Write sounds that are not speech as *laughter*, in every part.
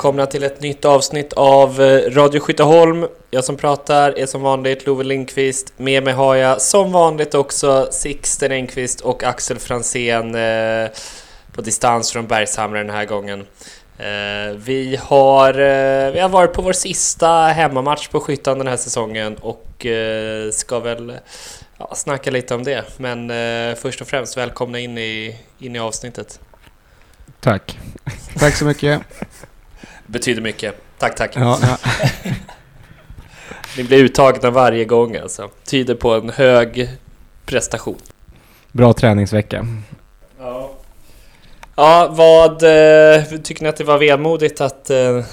Välkomna till ett nytt avsnitt av eh, Radio Skytteholm. Jag som pratar är som vanligt Love Lindqvist. Med mig har jag som vanligt också Sixten Engqvist och Axel Fransén eh, på distans från Bergshamra den här gången. Eh, vi, har, eh, vi har varit på vår sista hemmamatch på Skyttan den här säsongen och eh, ska väl ja, snacka lite om det. Men eh, först och främst välkomna in i, in i avsnittet. Tack. Tack så mycket. Betyder mycket. Tack, tack. Ja, ja. *laughs* Ni blir uttagna varje gång alltså. Tyder på en hög prestation. Bra träningsvecka. Ja. Ja, vad... Eh, tycker ni att det var vemodigt att, eh,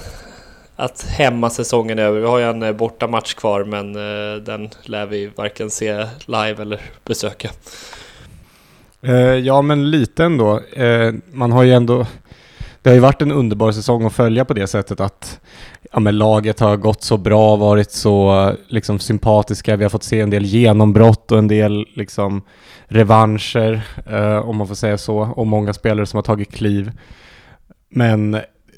att hemmasäsongen är över? Vi har ju en eh, bortamatch kvar men den lär vi varken se live eller besöka. Ja, men lite ändå. Man har ju ändå... Det har ju varit en underbar säsong att följa på det sättet att ja, men laget har gått så bra, varit så liksom, sympatiska. Vi har fått se en del genombrott och en del liksom, revanscher, eh, om man får säga så, och många spelare som har tagit kliv. Men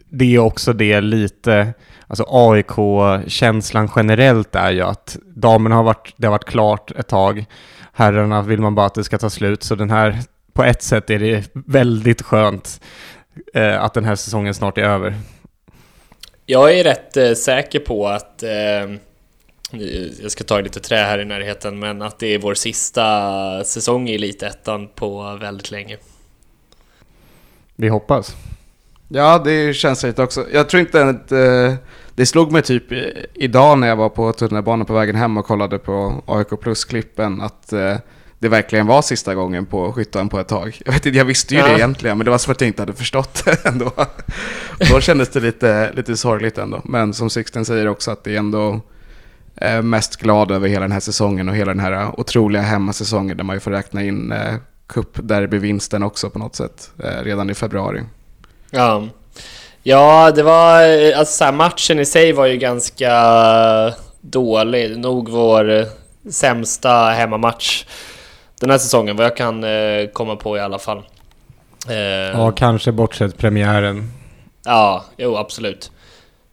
det är också det lite, alltså AIK-känslan generellt är ju att damerna har varit, det har varit klart ett tag. Herrarna vill man bara att det ska ta slut, så den här, på ett sätt är det väldigt skönt eh, att den här säsongen snart är över. Jag är rätt eh, säker på att eh, jag ska ta lite trä här i närheten, men att det är vår sista säsong i Elitettan på väldigt länge. Vi hoppas. Ja, det känns lite också. Jag tror inte att... Eh, det slog mig typ idag när jag var på tunnelbanan på vägen hem och kollade på AIK Plus-klippen att eh, det verkligen var sista gången på Skyttan på ett tag. Jag vet inte, jag visste ju Ja. det egentligen, men det var som att jag inte hade förstått *laughs* det ändå. Då kändes det lite, lite sorgligt ändå. Men som Sixten säger också att det är ändå eh, mest glad över hela den här säsongen och hela den här otroliga hemmasäsongen där man ju får räkna in eh, cupderbyvinsten också på något sätt eh, redan i februari. Ja, ja det var... Alltså matchen i sig var ju ganska dålig. Nog vår eh, sämsta hemmamatch den här säsongen, vad jag kan eh, komma på i alla fall. Eh, Ja, kanske bortsett premiären. Ja, jo absolut.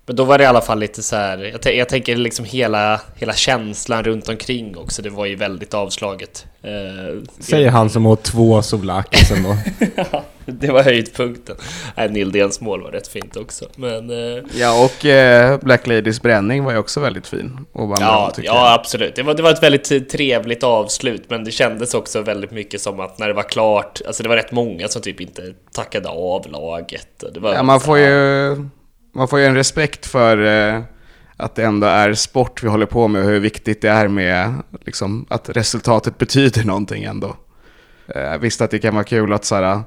Men då var det i alla fall lite så här. Jag, jag tänker liksom hela, hela känslan runt omkring också. Det var ju väldigt avslaget. Eh, Säger han som åt två Solakis ändå. *laughs* *laughs* *laughs* det var höjdpunkten. Nej, Nildens mål var rätt fint också. Men eh, Ja, och eh, Black Ladies bränning var ju också väldigt fin. Och ja, ja, absolut. Det var, det var ett väldigt trevligt avslut. Men det kändes också väldigt mycket som att när det var klart. Alltså det var rätt många som typ inte tackade av laget. Jag. Ja, man, får ju, man får ju en respekt för eh, att det ändå är sport vi håller på med och hur viktigt det är med liksom, att resultatet betyder någonting ändå. Eh, visst att det kan vara kul att såhär,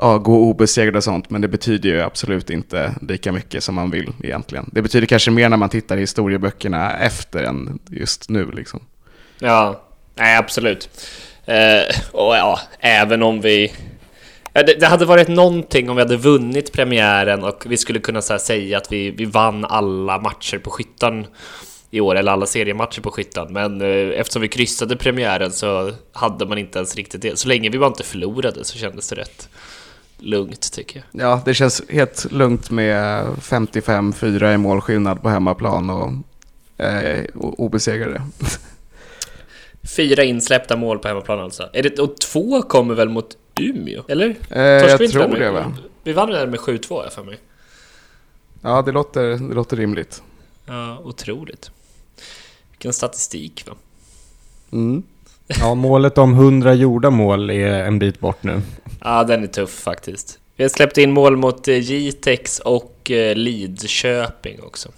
ja, gå obesegrad och sånt, men det betyder ju absolut inte lika mycket som man vill egentligen. Det betyder kanske mer när man tittar i historieböckerna efter än just nu liksom. Ja, nej absolut. Eh, och ja, även om vi... Ja, det, det hade varit någonting om vi hade vunnit premiären och vi skulle kunna så här, säga att vi, vi vann alla matcher på skyttan i år, eller alla seriematcher på skyttan. Men eh, eftersom vi kryssade premiären så hade man inte ens riktigt det. Så länge vi bara inte förlorade så kändes det rätt lugnt tycker jag. Ja, det känns helt lugnt med 55-4 i målskillnad på hemmaplan och eh, obesegrade. Fyra insläppta mål på hemmaplan alltså. Är det, och två kommer väl mot Umeå? Eller? Eh, jag tror med- det va? Vi vann där med 7-2 har jag för mig. Ja, det låter, det låter rimligt. Ja, otroligt. Vilken statistik va? Mm. Ja, målet om 100 gjorda mål är en bit bort nu. Ja, den är tuff faktiskt. Vi har släppt in mål mot eh, Jitex och eh, Lidköping också.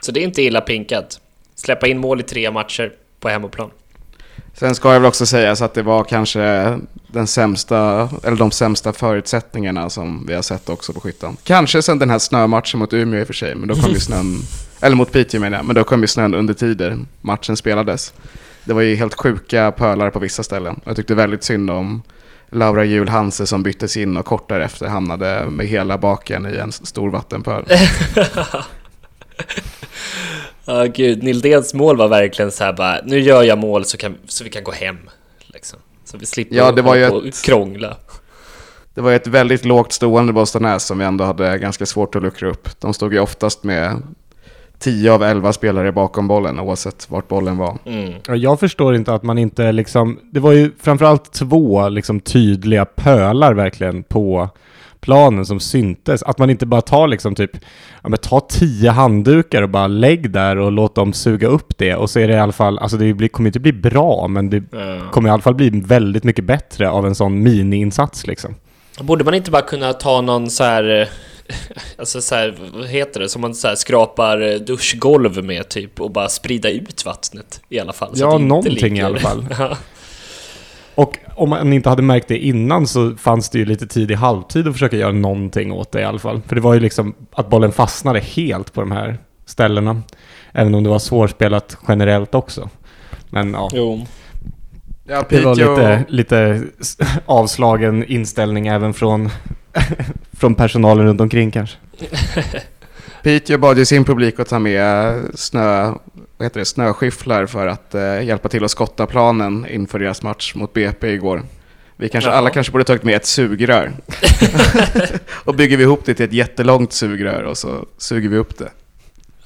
Så det är inte illa pinkat. Släppa in mål i tre matcher på hemmaplan. Sen ska jag väl också säga så att det var kanske den sämsta, eller de sämsta förutsättningarna som vi har sett också på skyttan. Kanske sen den här snömatchen mot Umeå i och för sig, men då kom ju snön, *laughs* eller mot Piteå menar jag, men då kom ju snön under tider matchen spelades. Det var ju helt sjuka pölar på vissa ställen. Jag tyckte väldigt synd om Laura Jul Hanse som byttes in och kort därefter hamnade med hela baken i en stor vattenpöl. *laughs* Ja, gud. Nildens mål var verkligen så här bara, nu gör jag mål så, kan, så vi kan gå hem. Liksom. Så vi slipper Ja, det var ju ett- krångla. det var ett väldigt lågt stående Bollstanäs som vi ändå hade ganska svårt att luckra upp. De stod ju oftast med 10 av 11 spelare bakom bollen oavsett vart bollen var. Mm. Ja, Jag förstår inte att man inte liksom, det var ju framförallt två liksom tydliga pölar verkligen på planen som syntes. Att man inte bara tar liksom typ, ja men ta tio handdukar och bara lägg där och låt dem suga upp det och så är det i alla fall, alltså det blir, kommer inte bli bra men det Ja. kommer i alla fall bli väldigt mycket bättre av en sån mini-insats liksom. Borde man inte bara kunna ta någon så här... Alltså så här, vad heter det? Som man så här skrapar eh, duschgolv med typ och bara sprida ut vattnet i alla fall. så Ja, att det inte någonting i alla fall. *laughs* Ja. Och om man inte hade märkt det innan så fanns det ju lite tid i halvtid att försöka göra någonting åt det i alla fall. För det var ju liksom att bollen fastnade helt på de här ställena. Även om det var svårspelat generellt också. Men ja, Jo. Ja, det var lite, lite *laughs* avslagen inställning även från, *laughs* från personalen runt omkring kanske. *laughs* Piteå bad ju sin publik att ta med snö, vad heter det, snöskyfflar för att eh, hjälpa till att skotta planen inför deras match mot BP igår. Vi kanske, Jaha. alla kanske borde tagit med ett sugrör. *laughs* och bygger vi ihop det till ett jättelångt sugrör och så suger vi upp det.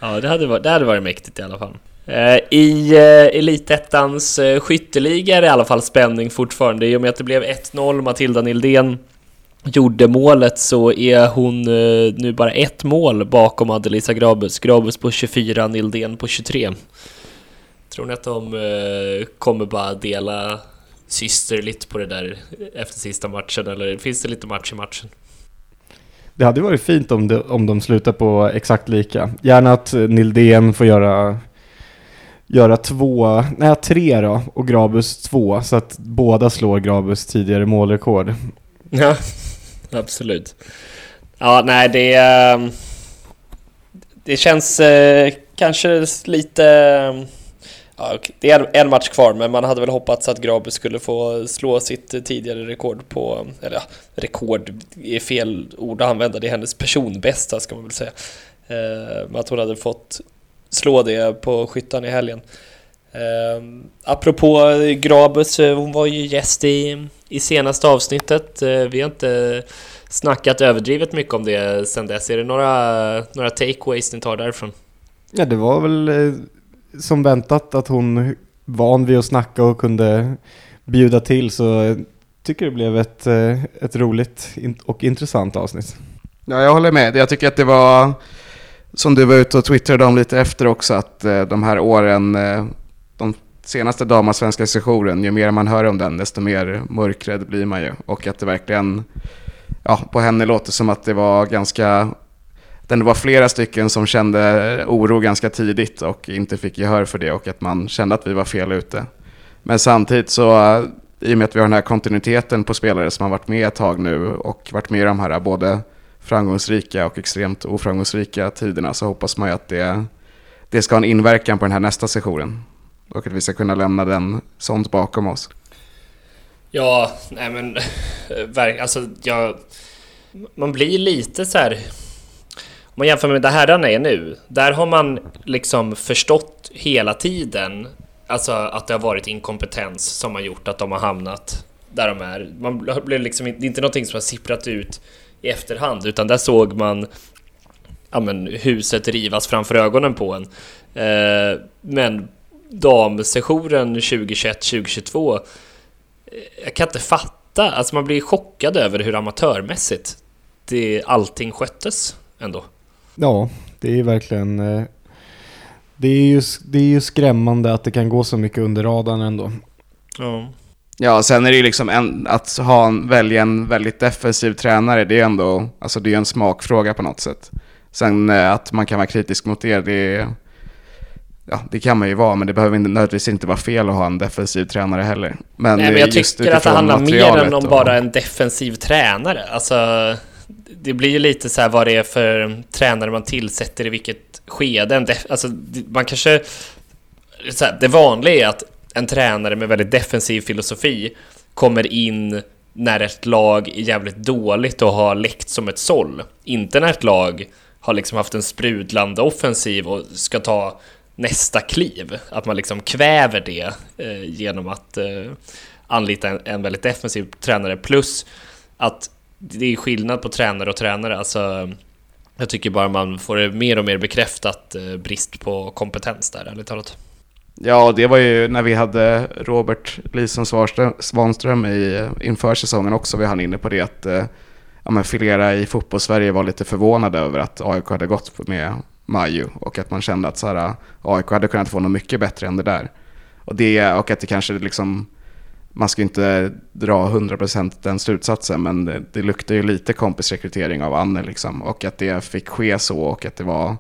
Ja, det hade, varit, det hade varit mäktigt i alla fall. Eh, I eh, Elitettans eh, skytteliga är det i alla fall spänning fortfarande. I och med att det blev 1-0, Matilda Nildén gjorde målet så är hon eh, nu bara ett mål bakom Adelisa Grabus. Grabus på 24, Nildén på 23. Tror ni att de eh, kommer bara dela systerligt på det där efter sista matchen eller finns det lite match i matchen? Det hade varit fint om de, om de slutar på exakt lika. Gärna att Nildén får göra, göra två, nej tre då, och Grabus två. Så att båda slår Grabus tidigare målrekord. Ja, absolut. Ja, nej, det... Ehm, det känns eh, kanske lite... Ehm, ja, det är en match kvar, men man hade väl hoppats att Grabus skulle få slå sitt tidigare rekord på... Eller ja, rekord är fel ord att använda, det är hennes personbästa ska man väl säga. Eh, Men att hon hade fått slå det på skyttan i helgen. Ehm, eh, apropå Grabus, hon var ju gäst i, i senaste avsnittet. Eh, vi har inte snackat överdrivet mycket om det sen dess. Är det några, några takeaways ni tar därifrån? Ja, det var väl eh, som väntat att hon van vid att snacka och kunde bjuda till så jag tycker det blev ett, eh, ett roligt och intressant avsnitt. Ja, jag håller med. Jag tycker att det var, som du var ute och twittrade om lite efter också, att de här åren, senaste damallsvenska sessionen, ju mer man hör om den, desto mer mörkrädd blir man ju. Och att det verkligen, ja, på henne låter som att det var ganska, det var flera stycken som kände oro ganska tidigt och inte fick gehör för det och att man kände att vi var fel ute. Men samtidigt så, i och med att vi har den här kontinuiteten på spelare som har varit med ett tag nu och varit med i de här både framgångsrika och extremt oframgångsrika tiderna så hoppas man ju att det, det ska ha en inverkan på den här nästa sessionen. Och att vi ska kunna lämna den sånt bakom oss. Ja, nej men *laughs* alltså jag... Man blir lite så här... Om man jämför med där herrarna är nu, där har man liksom förstått hela tiden alltså att det har varit inkompetens som har gjort att de har hamnat där de är. Man blir liksom, det är inte någonting som har sipprat ut i efterhand, utan där såg man ja, men, huset rivas framför ögonen på en. Eh, men damsessionen 2021-2022 jag kan inte fatta, alltså man blir chockad över hur amatörmässigt det, allting sköttes ändå. Ja, det är verkligen... eh, Det är, ju, det är ju skrämmande att det kan gå så mycket under radarn ändå. Ja. Ja, sen är det ju liksom en, att ha en, välja en väldigt defensiv tränare, det är ändå, alltså det är en smakfråga på något sätt. Sen eh, att man kan vara kritisk mot det, det är, ja det kan man ju vara, men det behöver inte- nödvändigtvis inte vara fel att ha en defensiv tränare heller. Men, Nej, men eh, jag just tycker att det handlar mer än om och- bara en defensiv tränare. Alltså, det blir ju lite så här vad det är för tränare man tillsätter i vilket skede. Alltså, man kanske... Så här, det vanliga är att en tränare med väldigt defensiv filosofi kommer in när ett lag är jävligt dåligt och har läckt som ett såll. Inte när ett lag har liksom haft en sprudlande offensiv och ska ta nästa kliv. Att man liksom kväver det eh, genom att eh, anlita en, en väldigt defensiv tränare. Plus att det är skillnad på tränare och tränare. Alltså, jag tycker bara man får det mer och mer bekräftat eh, brist på kompetens där, ärligt talat. Ja, det var ju när vi hade Robert Lisen Svanström i, eh, inför säsongen också, vi hann inne på det att eh, ja, men flera i fotbollssverige var lite förvånade över att AIK hade gått med Maju och att man kände att så här, äh, AIK hade kunnat få något mycket bättre än det där. Och, det, och att det kanske liksom, man ska inte dra 100% den slutsatsen, men det, det luktar ju lite kompisrekrytering av Anne liksom. Och att det fick ske så och att det var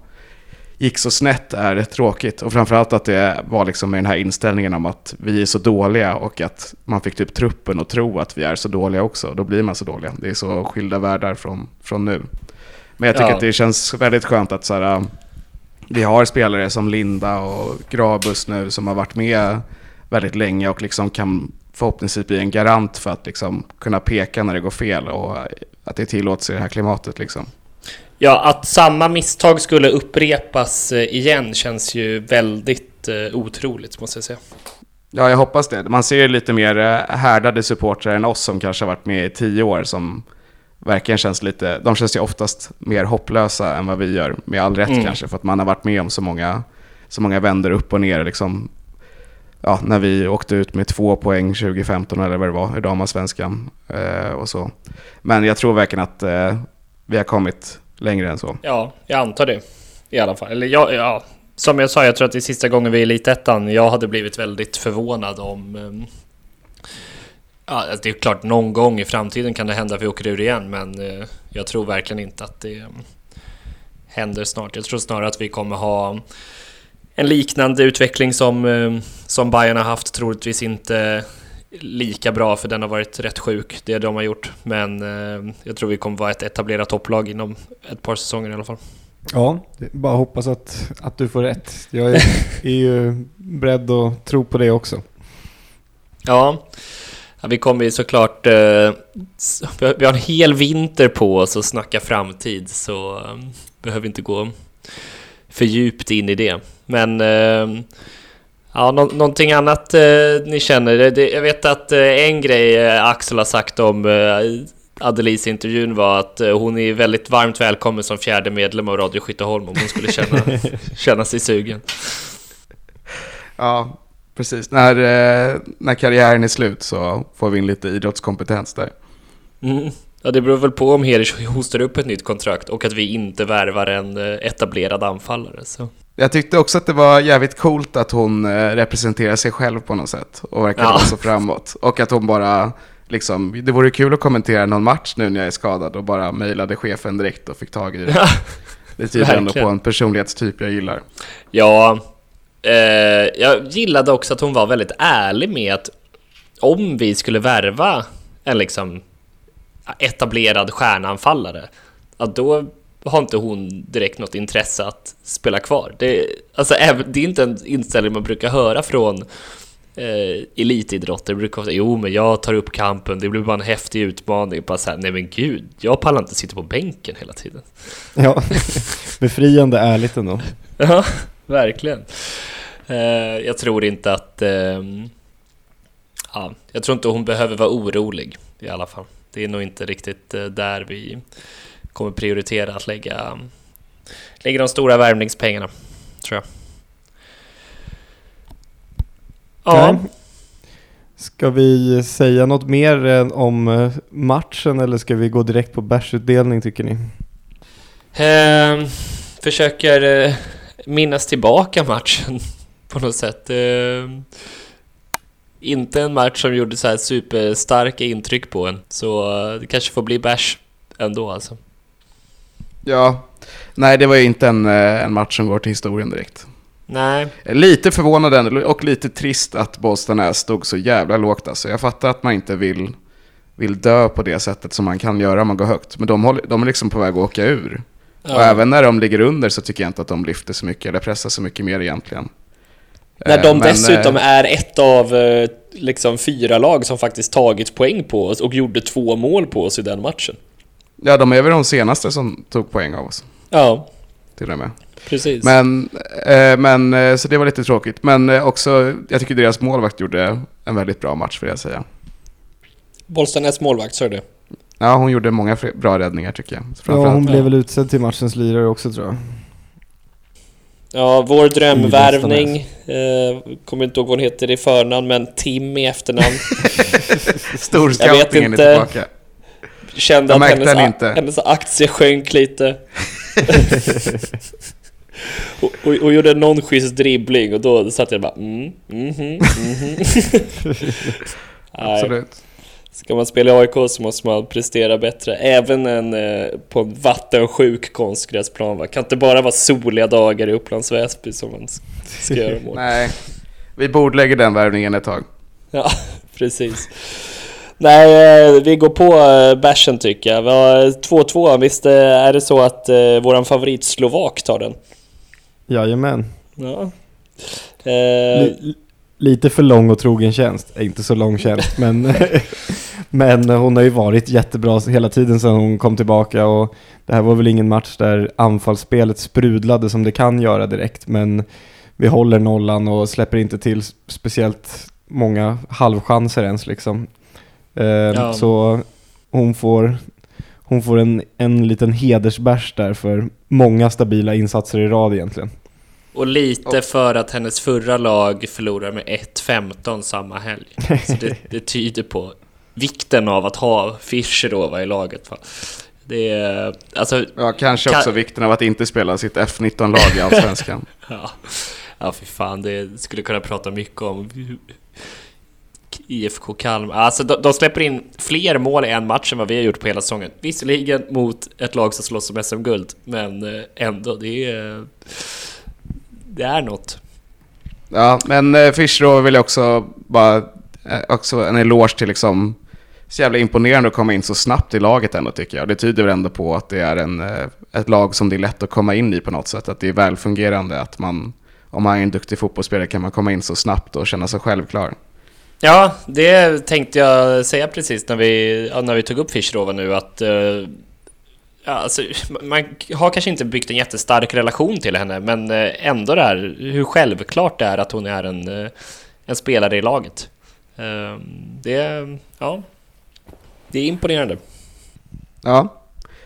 gick så snett är tråkigt. Och framförallt att det var liksom med den här inställningen om att vi är så dåliga och att man fick typ truppen att tro att vi är så dåliga också. Då blir man så dåliga. Det är så skilda världar från, från nu. Men jag tycker ja. att det känns väldigt skönt att så här, vi har spelare som Linda och Grabus nu som har varit med väldigt länge och liksom kan förhoppningsvis bli en garant för att liksom kunna peka när det går fel och att det tillåts i det här klimatet. Liksom. Ja, att samma misstag skulle upprepas eh, igen känns ju väldigt eh, otroligt måste jag säga. Ja, jag hoppas det. Man ser lite mer eh, härdade supportrar än oss som kanske har varit med i tio år som verkligen känns lite, de känns ju oftast mer hopplösa än vad vi gör. Med all rätt mm. kanske, för att man har varit med om så många, så många vänder upp och ner. Liksom, ja, när vi åkte ut med två poäng 2015 eller vad det var i damallsvenskan eh, och så. Men jag tror verkligen att eh, vi har kommit längre än så. Ja, jag antar det i alla fall. Eller ja, ja, som jag sa, jag tror att det är sista gången vi är i Elitettan. Jag hade blivit väldigt förvånad om... Um, ja, alltså, det är klart, någon gång i framtiden kan det hända att vi åker ur igen, men uh, jag tror verkligen inte att det um, händer snart. Jag tror snarare att vi kommer ha en liknande utveckling som, um, som Bayern har haft, troligtvis inte lika bra för den har varit rätt sjuk, det de har gjort. Men eh, jag tror vi kommer vara ett etablerat topplag inom ett par säsonger i alla fall. Ja, bara hoppas att, att du får rätt. Jag är, är ju *laughs* beredd att tro på det också. Ja, ja vi kommer ju såklart... Eh, vi har en hel vinter på oss att snacka framtid, så eh, behöver inte gå för djupt in i det. Men eh, Ja, nå någonting annat eh, ni känner? Det, jag vet att eh, en grej eh, Axel har sagt om Adelise intervjun var att hon är väldigt varmt välkommen som fjärde medlem av Radio Skytteholm om hon skulle känna, *laughs* känna sig sugen. Ja, precis. När, eh, när karriären är slut så får vi in lite idrottskompetens där. Mm. Ja, det beror väl på om Herish hostar upp ett nytt kontrakt och att vi inte värvar en etablerad anfallare. Så. Jag tyckte också att det var jävligt coolt att hon eh, representerar sig själv på något sätt och verkar ja. vara så framåt. Och att hon bara, liksom, det vore kul att kommentera någon match nu när jag är skadad och bara mejlade chefen direkt och fick tag i det. det tyder ändå på en personlighetstyp jag gillar. Ja, eh, jag gillade också att hon var väldigt ärlig med att om vi skulle värva en liksom etablerad stjärnanfallare, att då har inte hon direkt något intresse att spela kvar. Det, alltså, det är inte en inställning man brukar höra från eh, elitidrotter. brukar säga jo men jag tar upp kampen, det blir bara en häftig utmaning. Bara så här, nej men gud, jag pallar inte sitta på bänken hela tiden. Ja, *laughs* befriande ärligt ändå. ja, verkligen. Eh, jag tror inte att... Eh, ja, jag tror inte hon behöver vara orolig i alla fall. Det är nog inte riktigt eh, där vi kommer prioritera att lägga, lägga de stora värvningspengarna, tror jag. Ja. Ska vi säga något mer om eh, matchen eller ska vi gå direkt på bärsutdelning tycker ni? Eh, försöker minnas tillbaka matchen *laughs* på något sätt. Eh, inte en match som gjorde så här superstarka intryck på en, så eh, det kanske får bli bärs ändå alltså. Ja, nej det var ju inte en, eh, en match som går till historien direkt. Nej. Lite förvånad och lite trist att Bollstanäs stod så jävla lågt alltså. Jag fattar att man inte vill, vill dö på det sättet som man kan göra om man går högt. Men de, håller, de är liksom på väg att åka ur. Ja. Och även när de ligger under så tycker jag inte att de lyfter så mycket eller pressar så mycket mer egentligen. När de eh, Men, dessutom eh, är ett av liksom fyra lag som faktiskt tagit poäng på oss och gjorde två mål på oss i den matchen. Ja, de är väl de senaste som tog poäng av oss. Ja. Till och med. Precis. Men, eh, men, eh, så det var lite tråkigt. Men eh, också, jag tycker deras målvakt gjorde en väldigt bra match, vill jag säga. Bollstanäs målvakt, sa du det? Ja, hon gjorde många bra räddningar tycker jag. Ja, hon blev väl utsedd till matchens lirare också tror jag. Ja, vår drömvärvning, eh, kommer inte ihåg vad hon heter i förnamn, men Tim i efternamn. *laughs* Storscoutingen är inte. tillbaka. Kände Jag att hennes, inte. hennes aktie sjönk lite. *laughs* och, och, och gjorde någon schysst dribbling och då satt jag bara mm, mhm, mhm. *laughs* Nej, Absolut. Ska man spela i AIK så måste man prestera bättre. Även en, eh, på en vattensjuk konstgräsplan. Va? Kan inte bara vara soliga dagar i Upplands Väsby som man ska göra mål. *laughs* Nej, vi bordlägger den värvningen ett tag. Ja, *laughs* precis. Nej, eh, vi går på eh, bärsen tycker jag. Vi har 2-2. Visst eh, är det så att eh, våran favorit slovak tar den? Jajamän. Ja. Eh, lite för lång och trogen tjänst. Inte så lång tjänst, men, *laughs* men hon har ju varit jättebra hela tiden sedan hon kom tillbaka och det här var väl ingen match där anfallsspelet sprudlade som det kan göra direkt, men vi håller nollan och släpper inte till speciellt många halvchanser ens liksom. Eh, Ja. Så hon får, hon får en, en liten hedersbärs där för många stabila insatser i rad egentligen. Och lite för att hennes förra lag förlorar med 1-15 samma helg. Så det, *laughs* det tyder på vikten av att ha Fischerova i laget. Va? Det är, alltså, Ja, kanske Ka- också vikten av att inte spela sitt F19-lag i *laughs* Allsvenskan. Ja, ja fy fan, det skulle kunna prata mycket om IFK Kalmar. Alltså de, de släpper in fler mål i en match än vad vi har gjort på hela säsongen. Visserligen mot ett lag som slåss om SM-guld, men eh, ändå, det är... Det är något. Ja, men eh, Fischer vill jag också bara, eh, också en eloge till liksom, så jävla imponerande att komma in så snabbt i laget ändå tycker jag. Det tyder väl ändå på att det är en, eh, ett lag som det är lätt att komma in i på något sätt. Att det är välfungerande, att man, om man är en duktig fotbollsspelare kan man komma in så snabbt och känna sig självklar. Ja, det tänkte jag säga precis när vi, när vi tog upp Fischerova nu att eh, ja, alltså, man har kanske inte byggt en jättestark relation till henne men eh, ändå det här hur självklart det är att hon är en, eh, en spelare i laget. Eh, Det, ja, det är imponerande. Ja.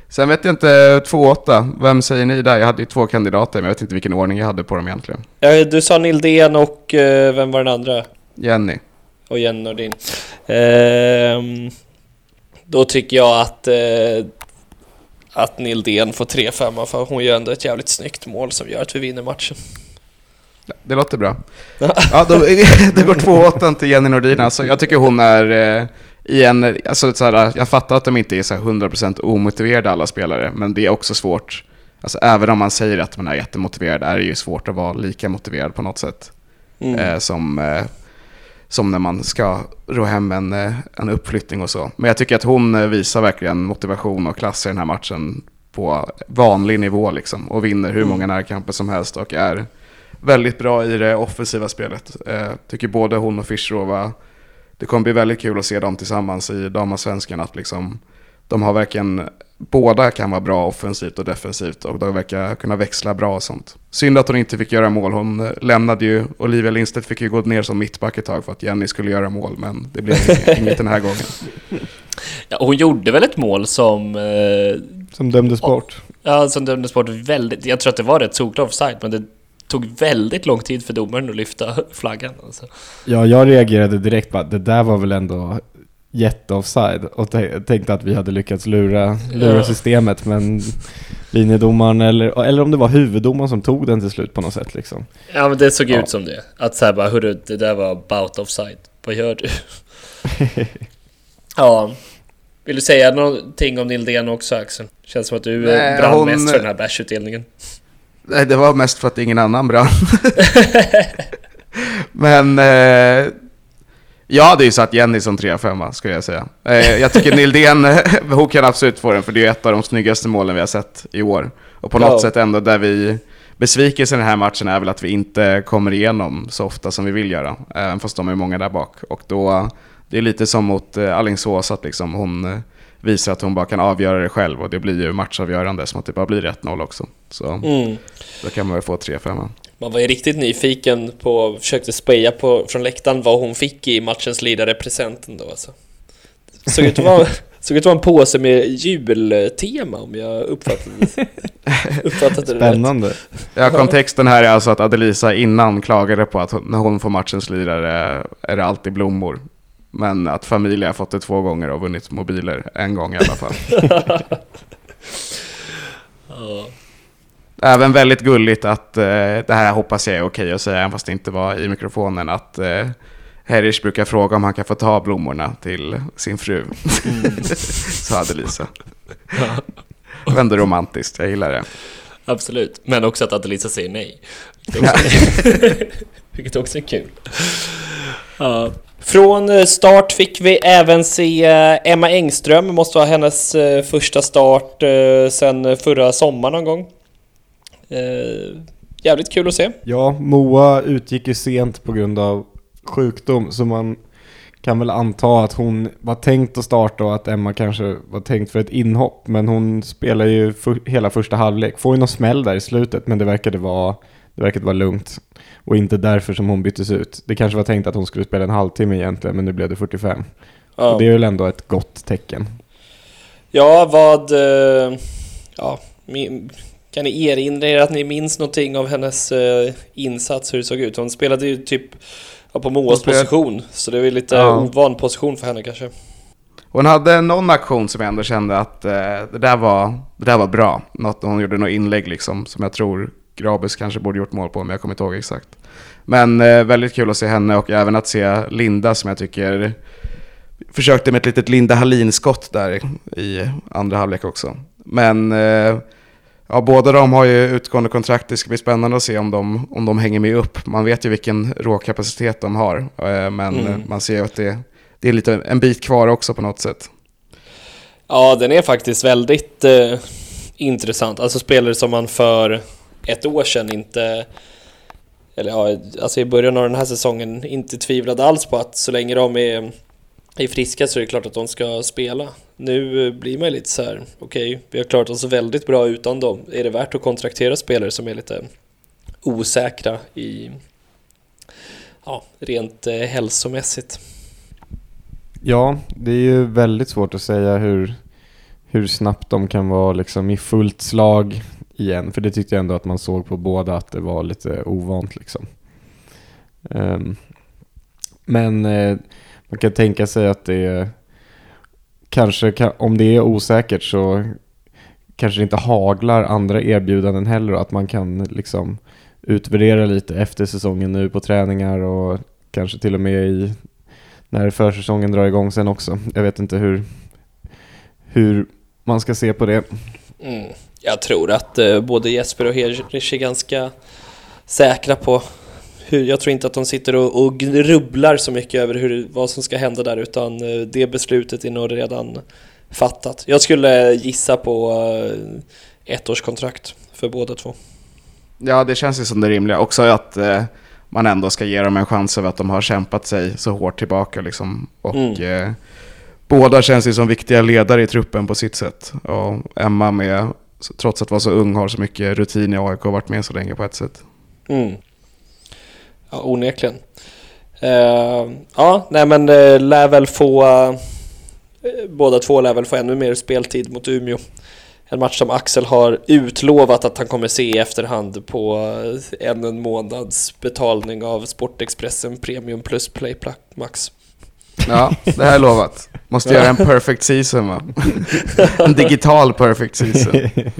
Sen vet jag inte, 2-8, vem säger ni där? Jag hade ju två kandidater, men jag vet inte vilken ordning jag hade på dem egentligen. Ja, du sa Nildén och eh, vem var den andra? Jenny. och Jenny Nordin. Ehm, då tycker jag att, eh, att Nildén får 3-5 för hon gör ändå ett jävligt snyggt mål som gör att vi vinner matchen. Det låter bra. Ja, då, *laughs* det går 2-8 till Jenny Nordin. Alltså, jag tycker hon är eh, i en... Alltså, så här, jag fattar att de inte är så här 100% omotiverade alla spelare, men det är också svårt. Alltså, även om man säger att man är jättemotiverad är det ju svårt att vara lika motiverad på något sätt. Mm. Eh, som, eh, som när man ska ro hem en, eh, en uppflyttning och så. Men jag tycker att hon eh, visar verkligen motivation och klass i den här matchen på vanlig nivå liksom. Och vinner hur många närkamper som helst och är väldigt bra i det offensiva spelet. Eh, tycker både hon och Fischerova, det kommer bli väldigt kul att se dem tillsammans i damallsvenskan. Att liksom, de har verkligen, båda kan vara bra offensivt och defensivt och de verkar kunna växla bra och sånt. Synd att hon inte fick göra mål. Hon lämnade ju, Olivia Lindstedt fick ju gå ner som mittback ett tag för att Jenny skulle göra mål, men det blev *laughs* inget den här gången. Ja, hon gjorde väl ett mål som, eh, Som dömdes bort. ja, som dömdes bort väldigt, jag tror att det var rätt solklar offside, men det tog väldigt lång tid för domaren att lyfta *laughs* flaggan. Alltså. Ja, jag reagerade direkt på att det där var väl ändå jätteoffside och tänkte att vi hade lyckats lura, lura Ja. systemet men linjedomaren eller, eller om det var huvuddomaren som tog den till slut på något sätt liksom. Ja men det såg Ja. ut som det. Att såhär bara, hörru, det där var about offside. Vad gör du? *laughs* ja. Vill du säga någonting om Nildén också Axel? Känns som att du Nej, brann hon- mest för den här bärsutdelningen. Nej, det var mest för att ingen annan brann. *laughs* *laughs* Men eh, jag hade ju satt Jenny som 3-5 skulle jag säga. Eh, jag tycker Nildén, *laughs* hon kan absolut få den för det är ett av de snyggaste målen vi har sett i år. Och på något Ja. sätt ändå där vi Besvikelsen i den här matchen är väl att vi inte kommer igenom så ofta som vi vill göra. Även fast de är många där bak. Och då, det är lite som mot eh, Alingsås att liksom hon eh, visar att hon bara kan avgöra det själv. Och det blir ju matchavgörande som att det bara blir 1-0 också. Så Mm. då kan man väl få 3-5. Man var ju riktigt nyfiken på, försökte speja på från läktaren vad hon fick i matchens lidare presenten då alltså. Såg ut att vara, *laughs* Såg ut att vara en påse med jultema om jag uppfattade, *laughs* uppfattade det rätt. Spännande. Ja, kontexten här är alltså att Adelisa innan klagade på att när hon får matchens lirare är det alltid blommor. Men att familjen har fått det två gånger och vunnit mobiler en gång i alla fall. *laughs* Ja. Även väldigt gulligt att, eh, det här hoppas jag är okej att säga, även fast det inte var i mikrofonen, att eh, Herrish brukar fråga om han kan få ta blommorna till sin fru. *laughs* Så hade Lisa. Ändå romantiskt, jag gillar det. Absolut, men också att Adelisa säger nej. *laughs* Vilket också, är kul. Ja. Från eh, start fick vi även se eh, Emma Engström, måste vara hennes eh, första start sen förra sommaren någon gång. Eh, Jävligt kul att se. Ja, Moa utgick ju sent på grund av sjukdom så man kan väl anta att hon var tänkt att starta och att Emma kanske var tänkt för ett inhopp. Men hon spelar ju för, hela första halvlek. Får ju någon smäll där i slutet men det verkade vara, det verkade vara lugnt. Och inte därför som hon byttes ut. Det kanske var tänkt att hon skulle spela en halvtimme egentligen men nu blev det 45. Ja. Och det är väl ändå ett gott tecken. Ja, vad... eh, Ja, min- kan ni erinra er att ni minns någonting av hennes eh, insats, hur det såg ut? Hon spelade ju typ ja, på Moas position, så det är väl lite Ja. ovan position för henne kanske. Hon hade någon aktion som jag ändå kände att eh, det, där var, det där var bra. Något, hon gjorde något inlägg liksom, som jag tror Grabus kanske borde gjort mål på, men jag kommer inte ihåg exakt. Men eh, väldigt kul att se henne och även att se Linda som jag tycker försökte med ett litet Linda Hallin-skott där i andra halvlek också. Men eh, ja, båda de har ju utgående kontrakt, det ska bli spännande att se om de, om de hänger med upp. Man vet ju vilken råkapacitet de har, eh, men Mm. man ser ju att det, det är lite en bit kvar också på något sätt. Ja, den är faktiskt väldigt eh, intressant. Alltså spelare som man för ett år sedan inte... Eller ja, alltså i början av den här säsongen inte tvivlade alls på att så länge de är, är friska så är det klart att de ska spela. Nu eh, blir man ju lite så här, okej, vi har klarat oss väldigt bra utan dem. Är det värt att kontraktera spelare som är lite osäkra i... Ja, rent eh, hälsomässigt. Ja, det är ju väldigt svårt att säga hur, hur snabbt de kan vara liksom i fullt slag igen. För det tyckte jag ändå att man såg på båda att det var lite ovant liksom. Um, men eh, man kan tänka sig att det är, kanske kan, om det är osäkert så kanske det inte haglar andra erbjudanden heller och att man kan liksom utvärdera lite efter säsongen nu på träningar och kanske till och med i när försäsongen drar igång sen också. Jag vet inte hur, hur man ska se på det. Mm. Jag tror att eh, både Jesper och Herrich är ganska säkra på hur, jag tror inte att de sitter och, och grubblar så mycket över hur, vad som ska hända där utan eh, det beslutet är nog redan fattat. Jag skulle gissa på eh, ettårskontrakt för båda två. Ja, det känns ju som det rimliga. Också att eh, man ändå ska ge dem en chans över att de har kämpat sig så hårt tillbaka. Liksom. Och Mm. eh, båda känns ju som viktiga ledare i truppen på sitt sätt. Och Emma med, trots att vara så ung, har så mycket rutin i AIK och varit med så länge på ett sätt. Mm. Ja, onekligen. Eh, ja, nej men eh, lär väl få... Eh, båda två lär väl få ännu mer speltid mot Umeå. En match som Axel har utlovat att han kommer se i efterhand på en, en månads betalning av Sportexpressen Premium plus Play Pla- Max. Ja, det här är lovat. Måste göra en perfect season va? En digital perfect season. *laughs*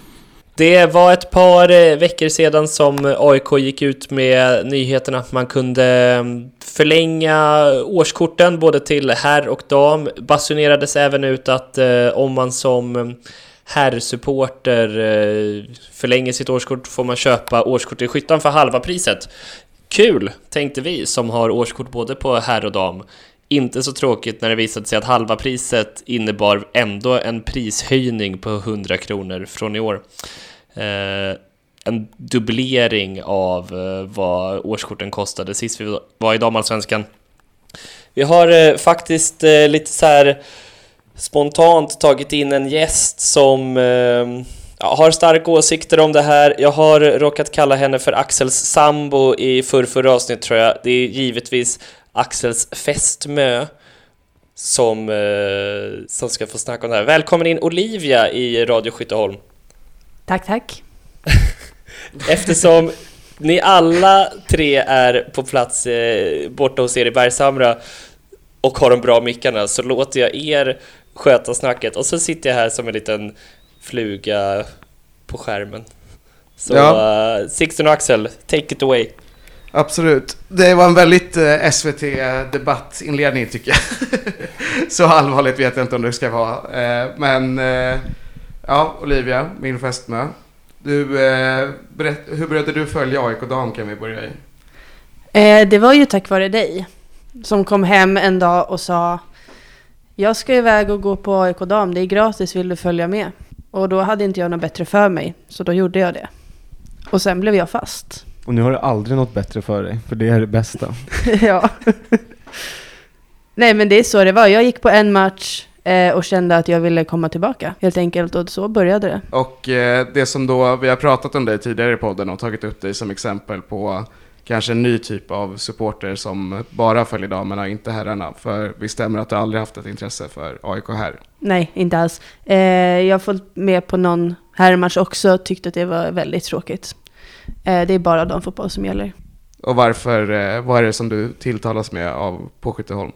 Det var ett par eh, veckor sedan som eh, AIK gick ut med nyheten att man kunde mm, förlänga årskorten både till herr och dam. Basunerades även ut att eh, om man som mm, herrsupporter förlänger sitt årskort får man köpa årskort i skyttan för halva priset. Kul, tänkte vi som har årskort både på herr och dam. Inte så tråkigt när det visade sig att halva priset innebar ändå en prishöjning på 100 kronor från i år. Eh, en dubblering av eh, vad årskorten kostade sist vi var i damallsvenskan. Vi har eh, faktiskt eh, lite så här spontant tagit in en gäst som eh, har starka åsikter om det här. Jag har råkat kalla henne för Axels sambo i förrförra avsnitt tror jag. Det är givetvis Axels fästmö. som, eh, som ska få snacka om det här. Välkommen in Olivia i Radio Skytteholm. Tack, tack. *laughs* Eftersom ni alla tre är på plats eh, borta hos er i Bergshamra och har de bra mickarna så låter jag er sköta snacket och så sitter jag här som en liten fluga på skärmen. Så Ja. eh, Sixten och Axel, take it away. Absolut. Det var en väldigt eh, SVT-debattinledning tycker jag. *laughs* Så allvarligt vet jag inte om det ska vara. Eh, men eh, ja, Olivia, min fästmö. Du, eh, berätt, hur började du följa AIK Dam kan vi börja i? Eh, det var ju tack vare dig som kom hem en dag och sa Jag ska iväg och gå på AIK Dam, det är gratis, vill du följa med? Och då hade inte jag något bättre för mig, så då gjorde jag det. Och sen blev jag fast. Och nu har du aldrig något bättre för dig, för det är det bästa. *laughs* ja. Nej men det är så det var, jag gick på en match eh, och kände att jag ville komma tillbaka helt enkelt och så började det. Och eh, det som då, vi har pratat om dig tidigare i podden och tagit upp dig som exempel på kanske en ny typ av supporter som bara följer damerna, inte herrarna. För vi stämmer att du aldrig haft ett intresse för AIK här. Nej, inte alls. Eh, jag har följt med på någon herrmatch också, tyckte att det var väldigt tråkigt. Eh, det är bara damfotboll som gäller. Och varför, eh, vad är det som du tilltalas med av på Skytteholm?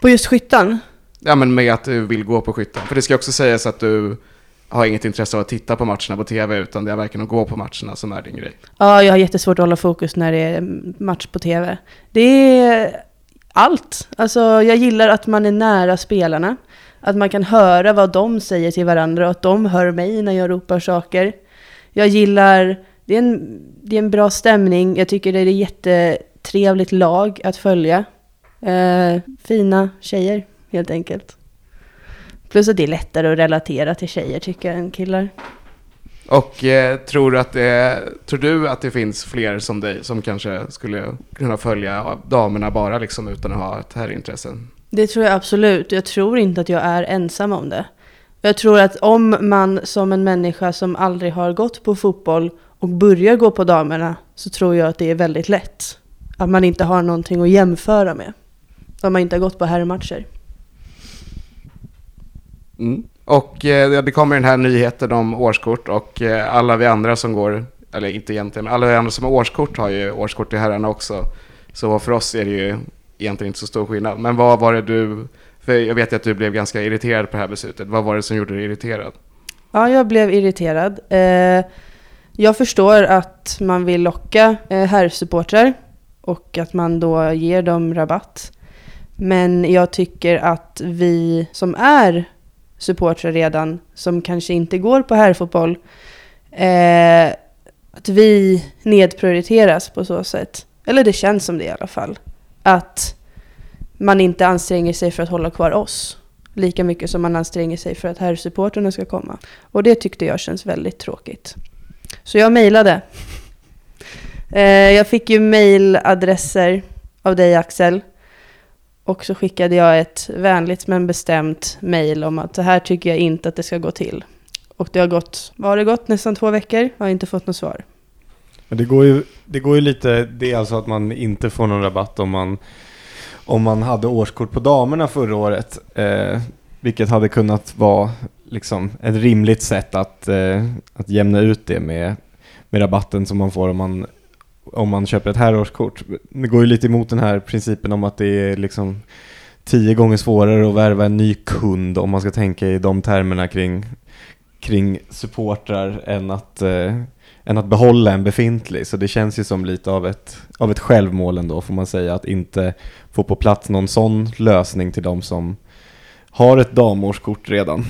På just skyttan? Ja men med att du vill gå på skyttan. För det ska också sägas att du har inget intresse av att titta på matcherna på tv utan det är verkligen att gå på matcherna som är din grej. Ja, jag har jättesvårt att hålla fokus när det är match på tv. Det är allt. Alltså, jag gillar att man är nära spelarna. Att man kan höra vad de säger till varandra och att de hör mig när jag ropar saker. Jag gillar, det är en, det är en bra stämning. Jag tycker det är ett jättetrevligt lag att följa. Eh, fina tjejer, helt enkelt. Plus att det är lättare att relatera till tjejer tycker jag än killar. Och eh, tror, att det, tror du att det finns fler som dig som kanske skulle kunna följa damerna bara liksom utan att ha ett herrintresse? Det tror jag absolut. Jag tror inte att jag är ensam om det. Jag tror att om man som en människa som aldrig har gått på fotboll och börjar gå på damerna så tror jag att det är väldigt lätt. Att man inte har någonting att jämföra med. Om man inte har gått på herrmatcher. Mm. Och eh, det kommer den här nyheten om årskort och eh, alla vi andra som går, eller inte egentligen, men alla vi andra som har årskort har ju årskort till herrarna också. Så för oss är det ju egentligen inte så stor skillnad. Men vad var det du, för jag vet ju att du blev ganska irriterad på det här beslutet. Vad var det som gjorde dig irriterad? Ja, jag blev irriterad. Eh, jag förstår att man vill locka eh, herrsupportrar och att man då ger dem rabatt. Men jag tycker att vi som är supportrar redan, som kanske inte går på herrfotboll, eh, att vi nedprioriteras på så sätt. Eller det känns som det i alla fall. Att man inte anstränger sig för att hålla kvar oss lika mycket som man anstränger sig för att herrsupportrarna ska komma. Och det tyckte jag känns väldigt tråkigt. Så jag mejlade. Eh, jag fick ju mejladresser av dig Axel. Och så skickade jag ett vänligt men bestämt mejl om att så här tycker jag inte att det ska gå till. Och det har gått, vad har det gått, nästan två veckor? Jag har inte fått något svar. Men det går ju, det går ju lite, det är alltså att man inte får någon rabatt om man, om man hade årskort på damerna förra året. Eh, vilket hade kunnat vara liksom ett rimligt sätt att, eh, att jämna ut det med, med rabatten som man får om man, om man köper ett herrårskort. Det går ju lite emot den här principen om att det är liksom tio gånger svårare att värva en ny kund om man ska tänka i de termerna kring, kring supportrar än att, eh, än att behålla en befintlig. Så det känns ju som lite av ett, av ett självmål ändå får man säga att inte få på plats någon sån lösning till de som har ett damårskort redan.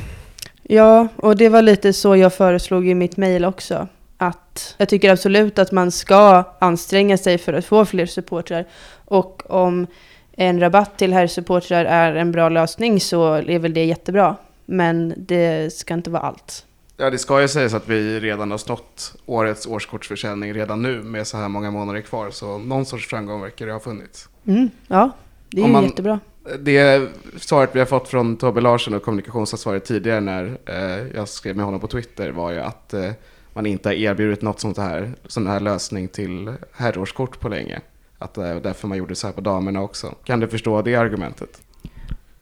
Ja, och det var lite så jag föreslog i mitt mejl också. Att jag tycker absolut att man ska anstränga sig för att få fler supportrar. Och om en rabatt till herrsupportrar är en bra lösning så är väl det jättebra. Men det ska inte vara allt. Ja, det ska ju sägas att vi redan har snott årets årskortsförsäljning redan nu med så här många månader kvar. Så någon sorts framgång verkar det ha funnits. Mm, ja, det är man- jättebra. Det svaret vi har fått från Tobbe Larsson och kommunikationsansvarig tidigare när eh, jag skrev med honom på Twitter var ju att eh, man inte har erbjudit något sånt här, sån här lösning till herrårskort på länge. Att det är därför man gjorde så här på damerna också. Kan du förstå det argumentet?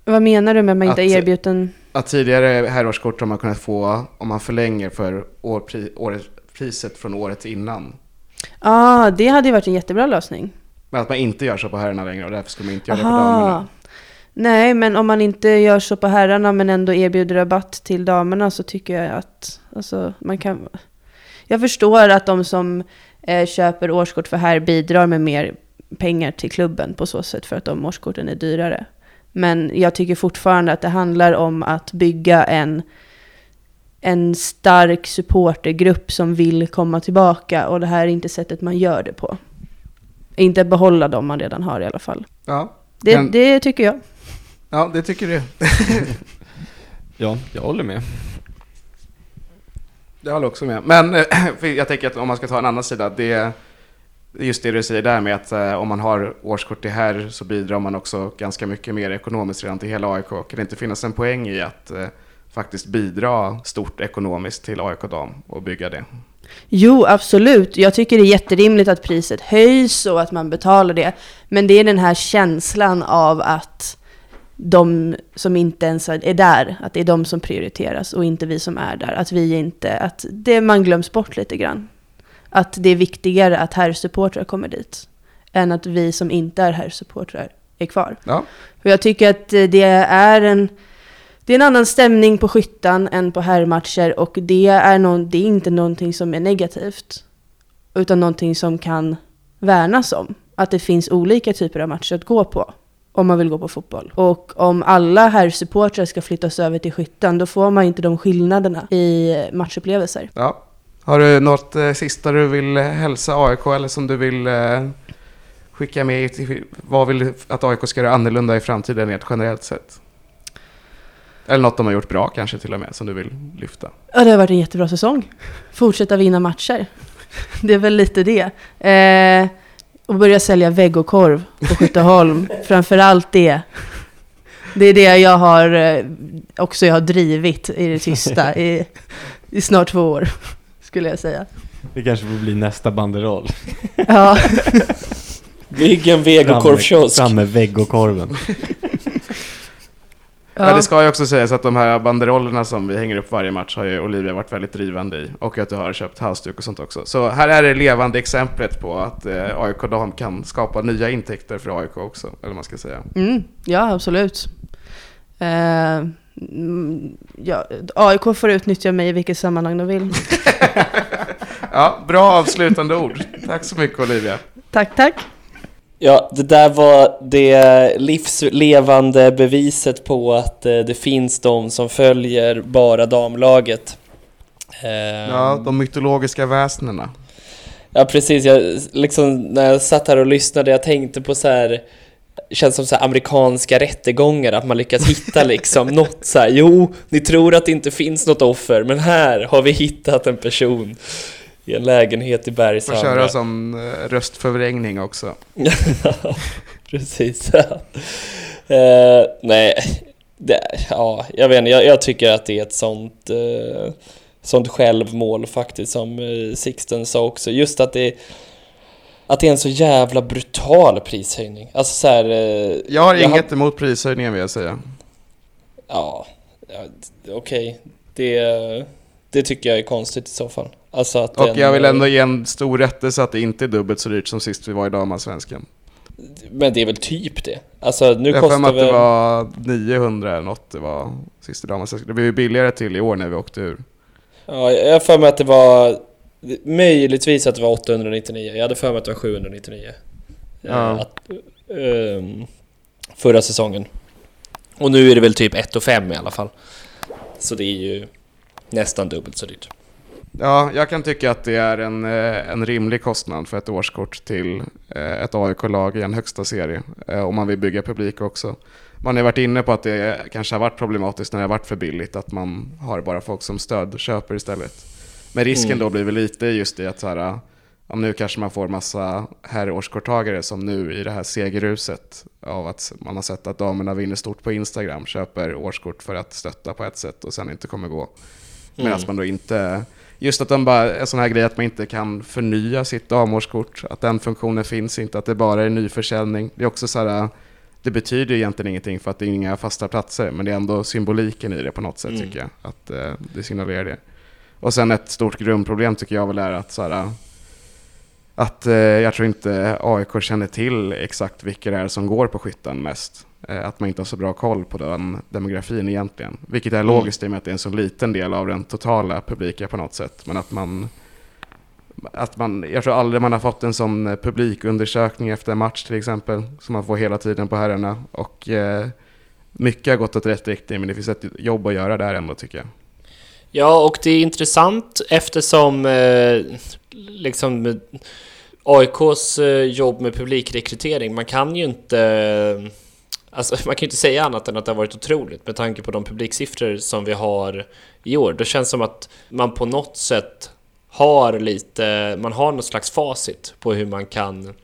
Vad menar du med att man inte Att- har erbjudit en... Att tidigare herrårskort har man kunnat få om man förlänger för år, pri, året, priset från året innan. Ja, ah, det hade ju varit en jättebra lösning. Men att man inte gör så på herrarna längre och därför skulle man inte göra det på damerna. Nej, men om man inte gör så på herrarna men ändå erbjuder rabatt till damerna så tycker jag att alltså, man kan... Jag förstår att de som eh, köper årskort för herr bidrar med mer pengar till klubben på så sätt för att de årskorten är dyrare. Men jag tycker fortfarande att det handlar om att bygga en, en stark supportergrupp som vill komma tillbaka och det här är inte sättet man gör det på. Inte behålla dem man redan har i alla fall. Ja, Det, Men- det tycker jag. ja det tycker du. *laughs* Ja, jag håller med. Jag håller också med. Men eh, *clears throat* jag tänker att om man ska ta en annan sida, det är just det du säger där med att eh, om man har årskort till här så bidrar man också ganska mycket mer ekonomiskt redan till hela AIK. Kan det inte finnas en poäng i att eh, faktiskt bidra stort ekonomiskt till AIK Dam och bygga det? Jo, absolut. Jag tycker det är jätterimligt att priset höjs och att man betalar det. Men det är den här känslan av att de som inte ens är där, att det är de som prioriteras och inte vi som är där. Att vi inte, att det man glöms bort lite grann. Att det är viktigare att herrsupportrar kommer dit än att vi som inte är herrsupportrar är kvar. Ja, För jag tycker att eh, det är en, det är en annan stämning på skyttan än på herrmatcher och det är, någon, det är inte någonting som är negativt. Utan någonting som kan värnas om. Att det finns olika typer av matcher att gå på. Om man vill gå på fotboll. Och om alla herrsupportrar ska flyttas över till skyttan då får man inte de skillnaderna i matchupplevelser. ja. Har du något eh, sista du vill eh, hälsa AIK eller som du vill eh, skicka med? till- Vad vill du att AIK ska göra annorlunda i framtiden rent generellt sett? Eller något de har gjort bra kanske till och med som du vill lyfta? Ja, det har varit en jättebra säsong. Fortsätta vinna matcher. *laughs* Det är väl lite det. Eh, och börja sälja vegokorv på Skytteholm. *laughs* Framförallt det. Det är det jag har eh, också jag har drivit i det tysta i, i snart två år, skulle jag säga. Det kanske får bli nästa banderoll. *laughs* Ja, Bygg en vegokorvkiosk. Fram med vegokorven. Ja. ja. det ska ju också sägas att de här banderollerna som vi hänger upp varje match har ju Olivia varit väldigt drivande i. Och att du har köpt halsduk och sånt också. Så här är det levande exemplet på att eh, AIK Dam kan skapa nya intäkter för AIK också. Eller vad man ska säga. Mm, ja absolut. Eh, ja, AIK får utnyttja mig i vilket sammanhang de vill. *laughs* Ja, bra avslutande ord. Tack så mycket Olivia. Tack, tack. Ja, det där var det livslevande beviset på att eh, det finns de som följer bara damlaget. Eh, Ja, de mytologiska väsnena. Ja precis, jag, liksom, när jag satt här och lyssnade, jag tänkte på så här Känns som så amerikanska rättegångar, att man lyckas hitta liksom *laughs* något så här. Jo, ni tror att det inte finns något offer, men här har vi hittat en person i en lägenhet i Får Bergshamra. köra som eh, röstförvrängning också. *laughs* Precis. *laughs* Eh, nej, det, ja, jag vet inte, jag, jag tycker att det är ett sånt, eh, sånt självmål faktiskt som eh, Sixten sa också. Just att det, att det är en så jävla brutal prishöjning. Alltså så här, eh, Jag har Jag har- inget emot prishöjningen vill jag säga. Ja, okej. Det, det tycker jag är konstigt i så fall. Alltså att Och den- jag vill ändå ge en stor rättelse att det inte är dubbelt så dyrt som sist vi var i damallsvenskan. Men det är väl typ det. Alltså nu Jag har kostar att väl... det var 900 eller något det var sist i damallsvenskan. Det blev ju billigare till i år när vi åkte ur. Ja, jag har för mig att det var möjligtvis att det var 899. Jag hade för mig att det var 799. Ja. Eh, Att, ehm, förra säsongen. Och nu är det väl typ 1 och 5 i alla fall. Så det är ju nästan dubbelt så dyrt. Ja, jag kan tycka att det är en, eh, en rimlig kostnad för ett årskort till eh, ett AIK-lag i en högsta serie. Om man vill bygga publik också. Man har varit inne på att det kanske har varit problematiskt när det har varit för billigt, att man har bara folk som stöd köper istället. Men risken Mm. då blir väl lite just i att så här, ja, nu kanske man får massa herrårskorttagare som nu i det här segerruset av att man har sett att damerna vinner stort på Instagram, köper årskort för att stötta på ett sätt och sen inte kommer gå. Medan Mm. man då inte... Just att de bara, en sån här grej att man inte kan förnya sitt damårskort, att den funktionen finns inte, att det bara är nyförsäljning. Det är också så här, det betyder egentligen ingenting för att det är inga fasta platser, men det är ändå symboliken i det på något sätt Mm. tycker jag. Att eh, det signalerar det. Och sen ett stort grundproblem tycker jag väl är att så här, att eh, jag tror inte AIK känner till exakt vilka det är som går på skyttan mest. Eh, att man inte har så bra koll på den demografin egentligen. Vilket är Mm. logiskt i och med att det är en så liten del av den totala publiken på något sätt. Men att man, att man, jag tror aldrig man har fått en sån publikundersökning efter en match till exempel. Som man får hela tiden på herrarna. Och eh, mycket har gått åt rätt riktning men det finns ett jobb att göra där ändå tycker jag. Ja, och det är intressant eftersom eh, liksom AIKs eh, jobb med publikrekrytering, man kan ju inte Alltså, man kan ju inte säga annat än att det har varit otroligt med tanke på de publiksiffror som vi har i år. Det känns som att man på något sätt har lite, man har något slags facit på hur man kan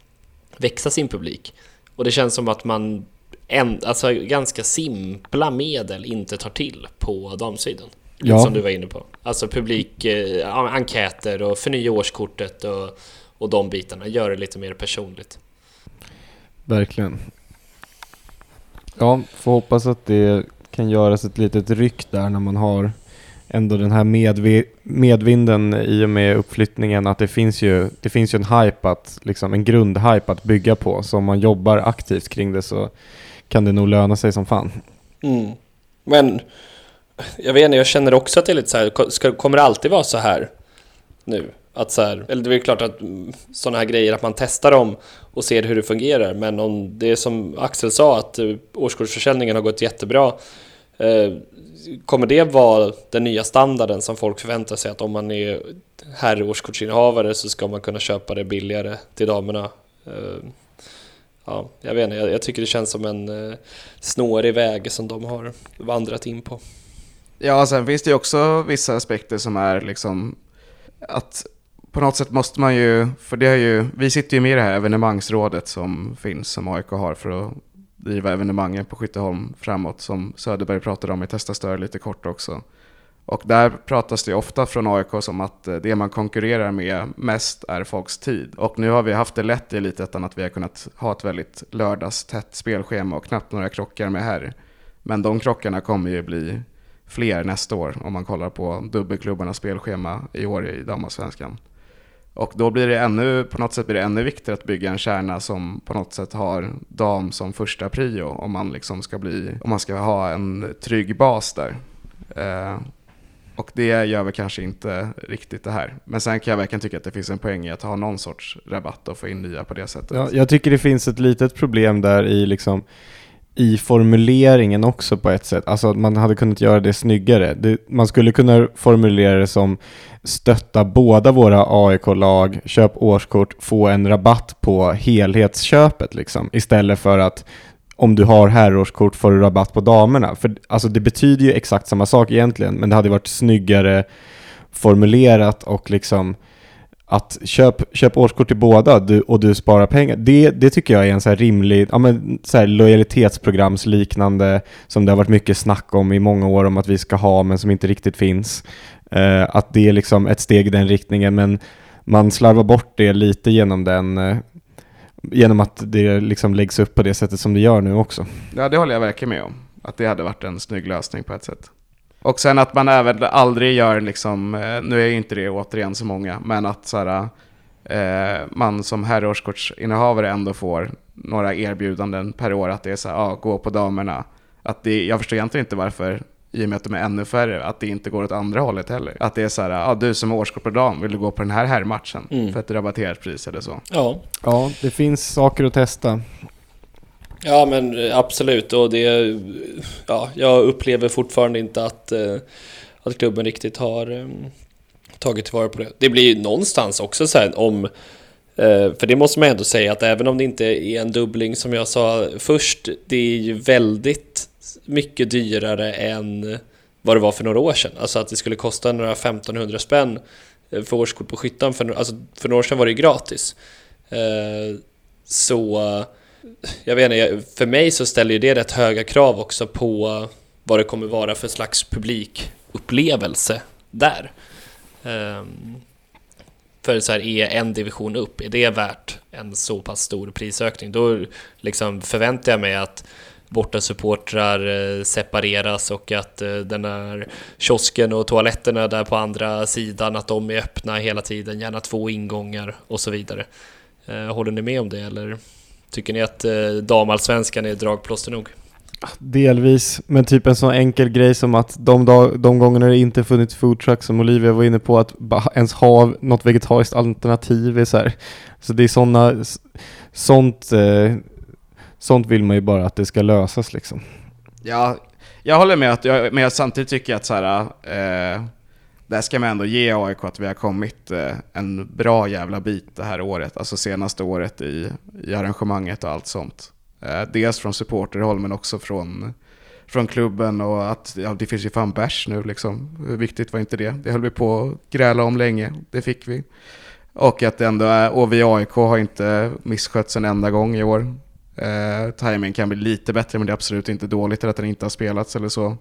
växa sin publik. Och det känns som att man en, alltså ganska simpla medel inte tar till på damsidan. Ja. som du var inne på. Alltså publik, eh, enkäter och förnya årskortet och, och de bitarna. Gör det lite mer personligt. Verkligen. Ja, får hoppas att det kan göras ett litet ryck där när man har ändå den här medvi- medvinden i och med uppflyttningen att det finns ju, det finns ju en hype att, liksom en grundhype att bygga på. Så om man jobbar aktivt kring det så kan det nog löna sig som fan. Mm. Men jag vet inte, jag känner också att det är lite så här, ska, kommer det alltid vara så här nu? Att så här, eller det är klart att mm, sådana här grejer, att man testar dem och ser hur det fungerar. Men om det är som Axel sa, att eh, årskortsförsäljningen har gått jättebra. Eh, kommer det vara den nya standarden som folk förväntar sig? Att om man är herrårskortsinnehavare så ska man kunna köpa det billigare till damerna? Eh, ja, jag vet inte, jag, jag tycker det känns som en eh, snårig väg som de har vandrat in på. Ja, sen finns det ju också vissa aspekter som är liksom att på något sätt måste man ju, för det är ju, vi sitter ju med i det här evenemangsrådet som finns, som AIK har för att driva evenemangen på Skytteholm framåt, som Söderberg pratade om i Testa Stör lite kort också. Och där pratas det ju ofta från AIK som att eh, det man konkurrerar med mest är folks tid. Och nu har vi haft det lätt i Elitettan att vi har kunnat ha ett väldigt lördagstätt spelschema och knappt några krockar med här. Men de krockarna kommer ju bli fler nästa år om man kollar på dubbelklubbarnas spelschema i år i damallsvenskan. Och då blir det ännu, på något sätt blir det ännu viktigare att bygga en kärna som på något sätt har dam som första prio om man liksom ska bli, om man ska ha en trygg bas där. Eh, och det gör väl kanske inte riktigt det här. Men sen kan jag verkligen tycka att det finns en poäng i att ha någon sorts rabatt och få in nya på det sättet. Ja, jag tycker det finns ett litet problem där i liksom i formuleringen också på ett sätt. Alltså att man hade kunnat göra det snyggare. Det, man skulle kunna formulera det som stötta båda våra AIK-lag, köp årskort, få en rabatt på helhetsköpet liksom. Istället för att om du har herrårskort får du rabatt på damerna. För alltså det betyder ju exakt samma sak egentligen, men det hade varit snyggare formulerat och liksom att köp, köp årskort till båda du, och du sparar pengar. Det, det tycker jag är en så här rimlig, ja men så här lojalitetsprogramsliknande som det har varit mycket snack om i många år om att vi ska ha men som inte riktigt finns. Eh, att det är liksom ett steg i den riktningen men man slarvar bort det lite genom den eh, genom att det liksom läggs upp på det sättet som det gör nu också. Ja, det håller jag verkligen med om. Att det hade varit en snygg lösning på ett sätt. Och sen att man även aldrig gör liksom, eh, nu är ju inte det återigen så många, men att så här, eh, man som herrårskortsinnehavare ändå får några erbjudanden per år att det är så här, ja, gå på damerna. Att det, jag förstår egentligen inte varför, i och med att de är ännu färre, att det inte går åt andra hållet heller. Att det är så här, ja, du som har årskort på dam, vill du gå på den här herrmatchen? Mm. För ett rabatterat pris eller så. Ja, Ja, det finns saker att testa. Ja men eh, absolut och det... Ja, jag upplever fortfarande inte att, eh, att klubben riktigt har eh, tagit tillvara på det. Det blir ju någonstans också så här om... För det måste man ändå säga att även om det inte är en dubbling som jag sa först, det är ju väldigt mycket dyrare än vad det var för några år sedan. Alltså att det skulle kosta några 1500 spänn för årskort på skyttan. För, alltså, för några år sedan var det ju gratis. Så jag vet inte, för mig så ställer ju det rätt höga krav också på vad det kommer vara för slags publikupplevelse där. Ehm, för så här, är en division upp, är det värt en så pass stor prisökning? Då liksom förväntar jag mig att borta supportrar eh, separeras och att eh, den här kiosken och toaletterna där på andra sidan, att de är öppna hela tiden, gärna två ingångar och så vidare. Eh, håller ni med om det eller tycker ni att damallsvenskan är dragplåster nog? Delvis, men typ en sån enkel grej som att de, dag, de gångerna det inte funnits foodtruck som Olivia var inne på, att ens ha något vegetariskt alternativ är så här. Så det är såna, sånt, eh, sånt vill man ju bara att det ska lösas liksom. Ja, jag håller med, att jag, men jag samtidigt tycker att så här, eh, där ska man ändå ge AIK att vi har kommit eh, en bra jävla bit det här året, alltså senaste året i, i arrangemanget och allt sånt. Eh, dels från supporterhåll men också från, från klubben och att ja, det finns ju fan bärs nu liksom. Hur viktigt var inte det? Det höll vi på att gräla om länge, det fick vi. Och att det ändå är, och vi AIK har inte misskötts en enda gång i år. Eh, timing kan bli lite bättre men det är absolut inte dåligt att den inte har spelats eller så.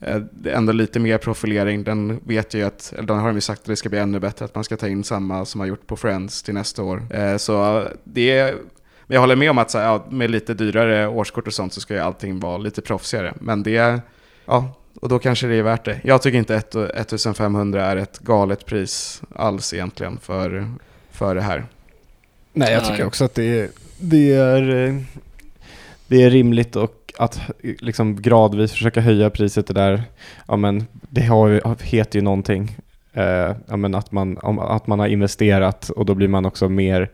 Eh, ändå lite mer profilering, den vet jag ju att, eller den har de ju sagt att det ska bli ännu bättre, att man ska ta in samma som har gjort på Friends till nästa år. Eh, så det är men jag håller med om att så här, ja, med lite dyrare årskort och sånt så ska ju allting vara lite proffsigare. Men det, ja, och då kanske det är värt det. Jag tycker inte 1500 är ett galet pris alls egentligen för, för det här. Nej, jag tycker också att det är, det är, det är rimligt och att liksom gradvis försöka höja priset det där, ja men det har, heter ju någonting. Eh, ja, men att, man, att man har investerat och då blir man också mer,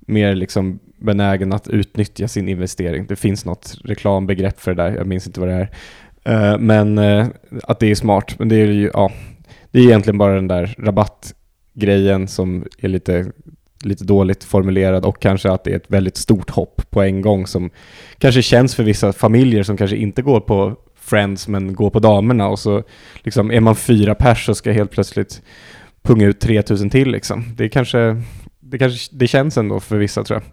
mer liksom benägen att utnyttja sin investering. Det finns något reklambegrepp för det där, jag minns inte vad det är. Eh, men eh, att det är smart. Men det är ju, ja, det är egentligen bara den där rabattgrejen som är lite, lite dåligt formulerad och kanske att det är ett väldigt stort hopp på en gång som kanske känns för vissa familjer som kanske inte går på Friends men går på damerna och så liksom är man fyra pers och ska helt plötsligt punga ut 3000 till liksom. Det kanske, det kanske, det känns ändå för vissa tror jag.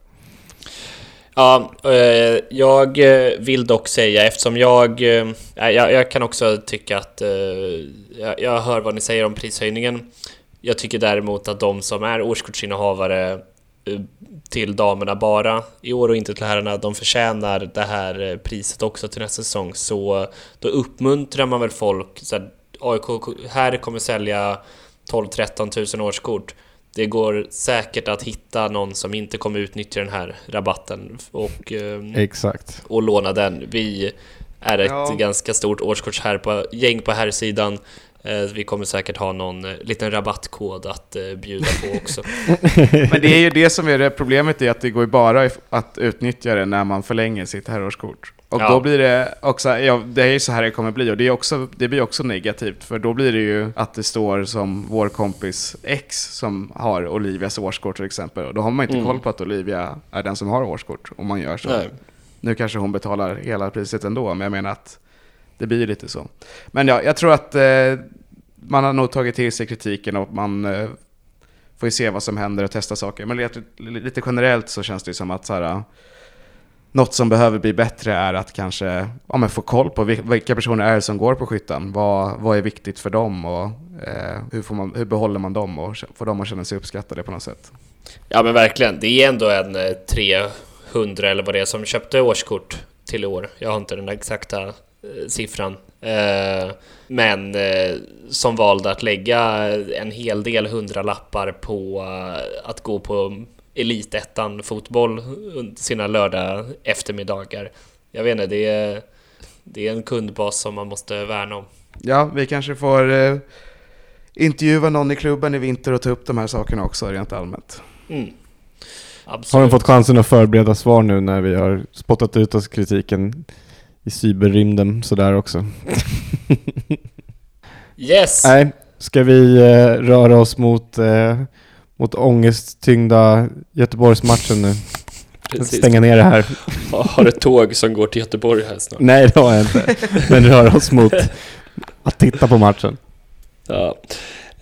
Ja, eh, jag eh, vill dock säga eftersom jag, eh, jag, jag kan också tycka att jag, jag hör vad ni säger om prishöjningen. Jag tycker däremot att de som är årskortsinnehavare till damerna bara i år och inte till herrarna, de förtjänar det här priset också till nästa säsong. Så då uppmuntrar man väl folk. Så här, AIK här kommer sälja 12-13 000 årskort det går säkert att hitta någon som inte kommer utnyttja den här rabatten och, ehm, Exakt. och låna den. Vi är ett ja. ganska stort årskortsgäng på, gäng på här sidan. Eh, vi kommer säkert ha någon eh, liten rabattkod att eh, bjuda på också. *laughs* Men det är ju det som är det problemet är att det går ju bara att utnyttja det när man förlänger sitt herrårskort. Och ja. då blir det också, ja, det är ju så här det kommer bli och det, är också, det blir också negativt för då blir det ju att det står som vår kompis X som har Olivias årskort till exempel. Och då har man inte mm. koll på att Olivia är den som har årskort om man gör så. Nej. Nu kanske hon betalar hela priset ändå, men jag menar att det blir ju lite så. Men ja, jag tror att eh, man har nog tagit till sig kritiken och man eh, får ju se vad som händer och testa saker. Men lite, lite generellt så känns det ju som att så här, något som behöver bli bättre är att kanske ja, men få koll på vilka personer är det som går på skyttan. Vad, vad är viktigt för dem och eh, hur, får man, hur behåller man dem och får dem att känna sig uppskattade på något sätt? Ja men verkligen, det är ändå en eh, 300 eller vad det är som köpte årskort till i år. Jag har inte den exakta siffran. Eh, men eh, som valde att lägga en hel del hundralappar på eh, att gå på elitettan fotboll sina lördag eftermiddagar. Jag vet inte, det är, det är en kundbas som man måste värna om. Ja, vi kanske får intervjua någon i klubben i vinter och ta upp de här sakerna också rent allmänt. Mm. Har de fått chansen att förbereda svar nu när vi har spottat ut oss kritiken i cyberrymden sådär också? *laughs* yes! Nej, ska vi eh, röra oss mot eh, mot ångesttyngda Göteborgsmatchen nu. Precis. Stänga ner det här. *laughs* Har ett tåg som går till Göteborg här snart? Nej, det har jag inte. Men rör oss mot att titta på matchen. Ja,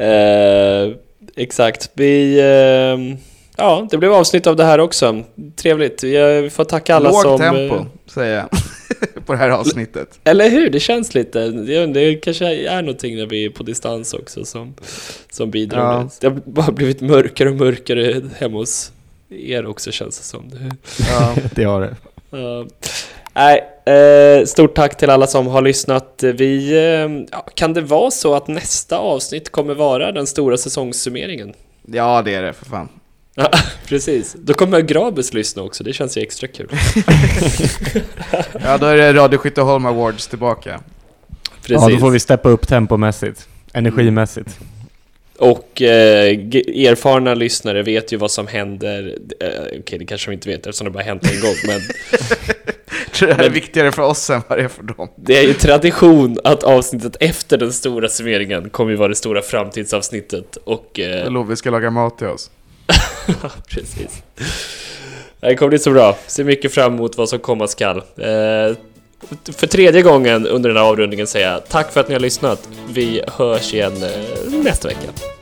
eh, exakt. Vi... Eh, ja, det blev avsnitt av det här också. Trevligt. Vi får tacka alla Låg som... tempo, säger jag. *laughs* på det här avsnittet. Eller hur? Det känns lite. Det, det kanske är någonting när vi är på distans också som, som bidrar. Ja. Det har bara blivit mörkare och mörkare hemma hos er också känns det som. Det, Ja. *laughs* Det har det. Ja. Nej, eh, stort tack till alla som har lyssnat. Vi, ja, kan det vara så att nästa avsnitt kommer vara den stora säsongssummeringen? ja, det är det för fan. Ja, *laughs* precis. Då kommer Grabus lyssna också, det känns ju extra kul. *laughs* Ja, då är det Radio Skytteholm Awards tillbaka. Precis. Ja, då får vi steppa upp tempomässigt. Energimässigt. Och eh, erfarna lyssnare vet ju vad som händer. Eh, Okej, det kanske de inte vet eftersom det bara hänt en gång, men Jag *laughs* tror det här är viktigare för oss än vad det är för dem. det är ju tradition att avsnittet efter den stora summeringen kommer ju vara det stora framtidsavsnittet och... Eh, Love ska laga mat till oss. *laughs* Precis. Det kommer bli så bra. Ser mycket fram emot vad som komma skall. Eh, för tredje gången under den här avrundningen säger jag tack för att ni har lyssnat. Vi hörs igen eh, nästa vecka.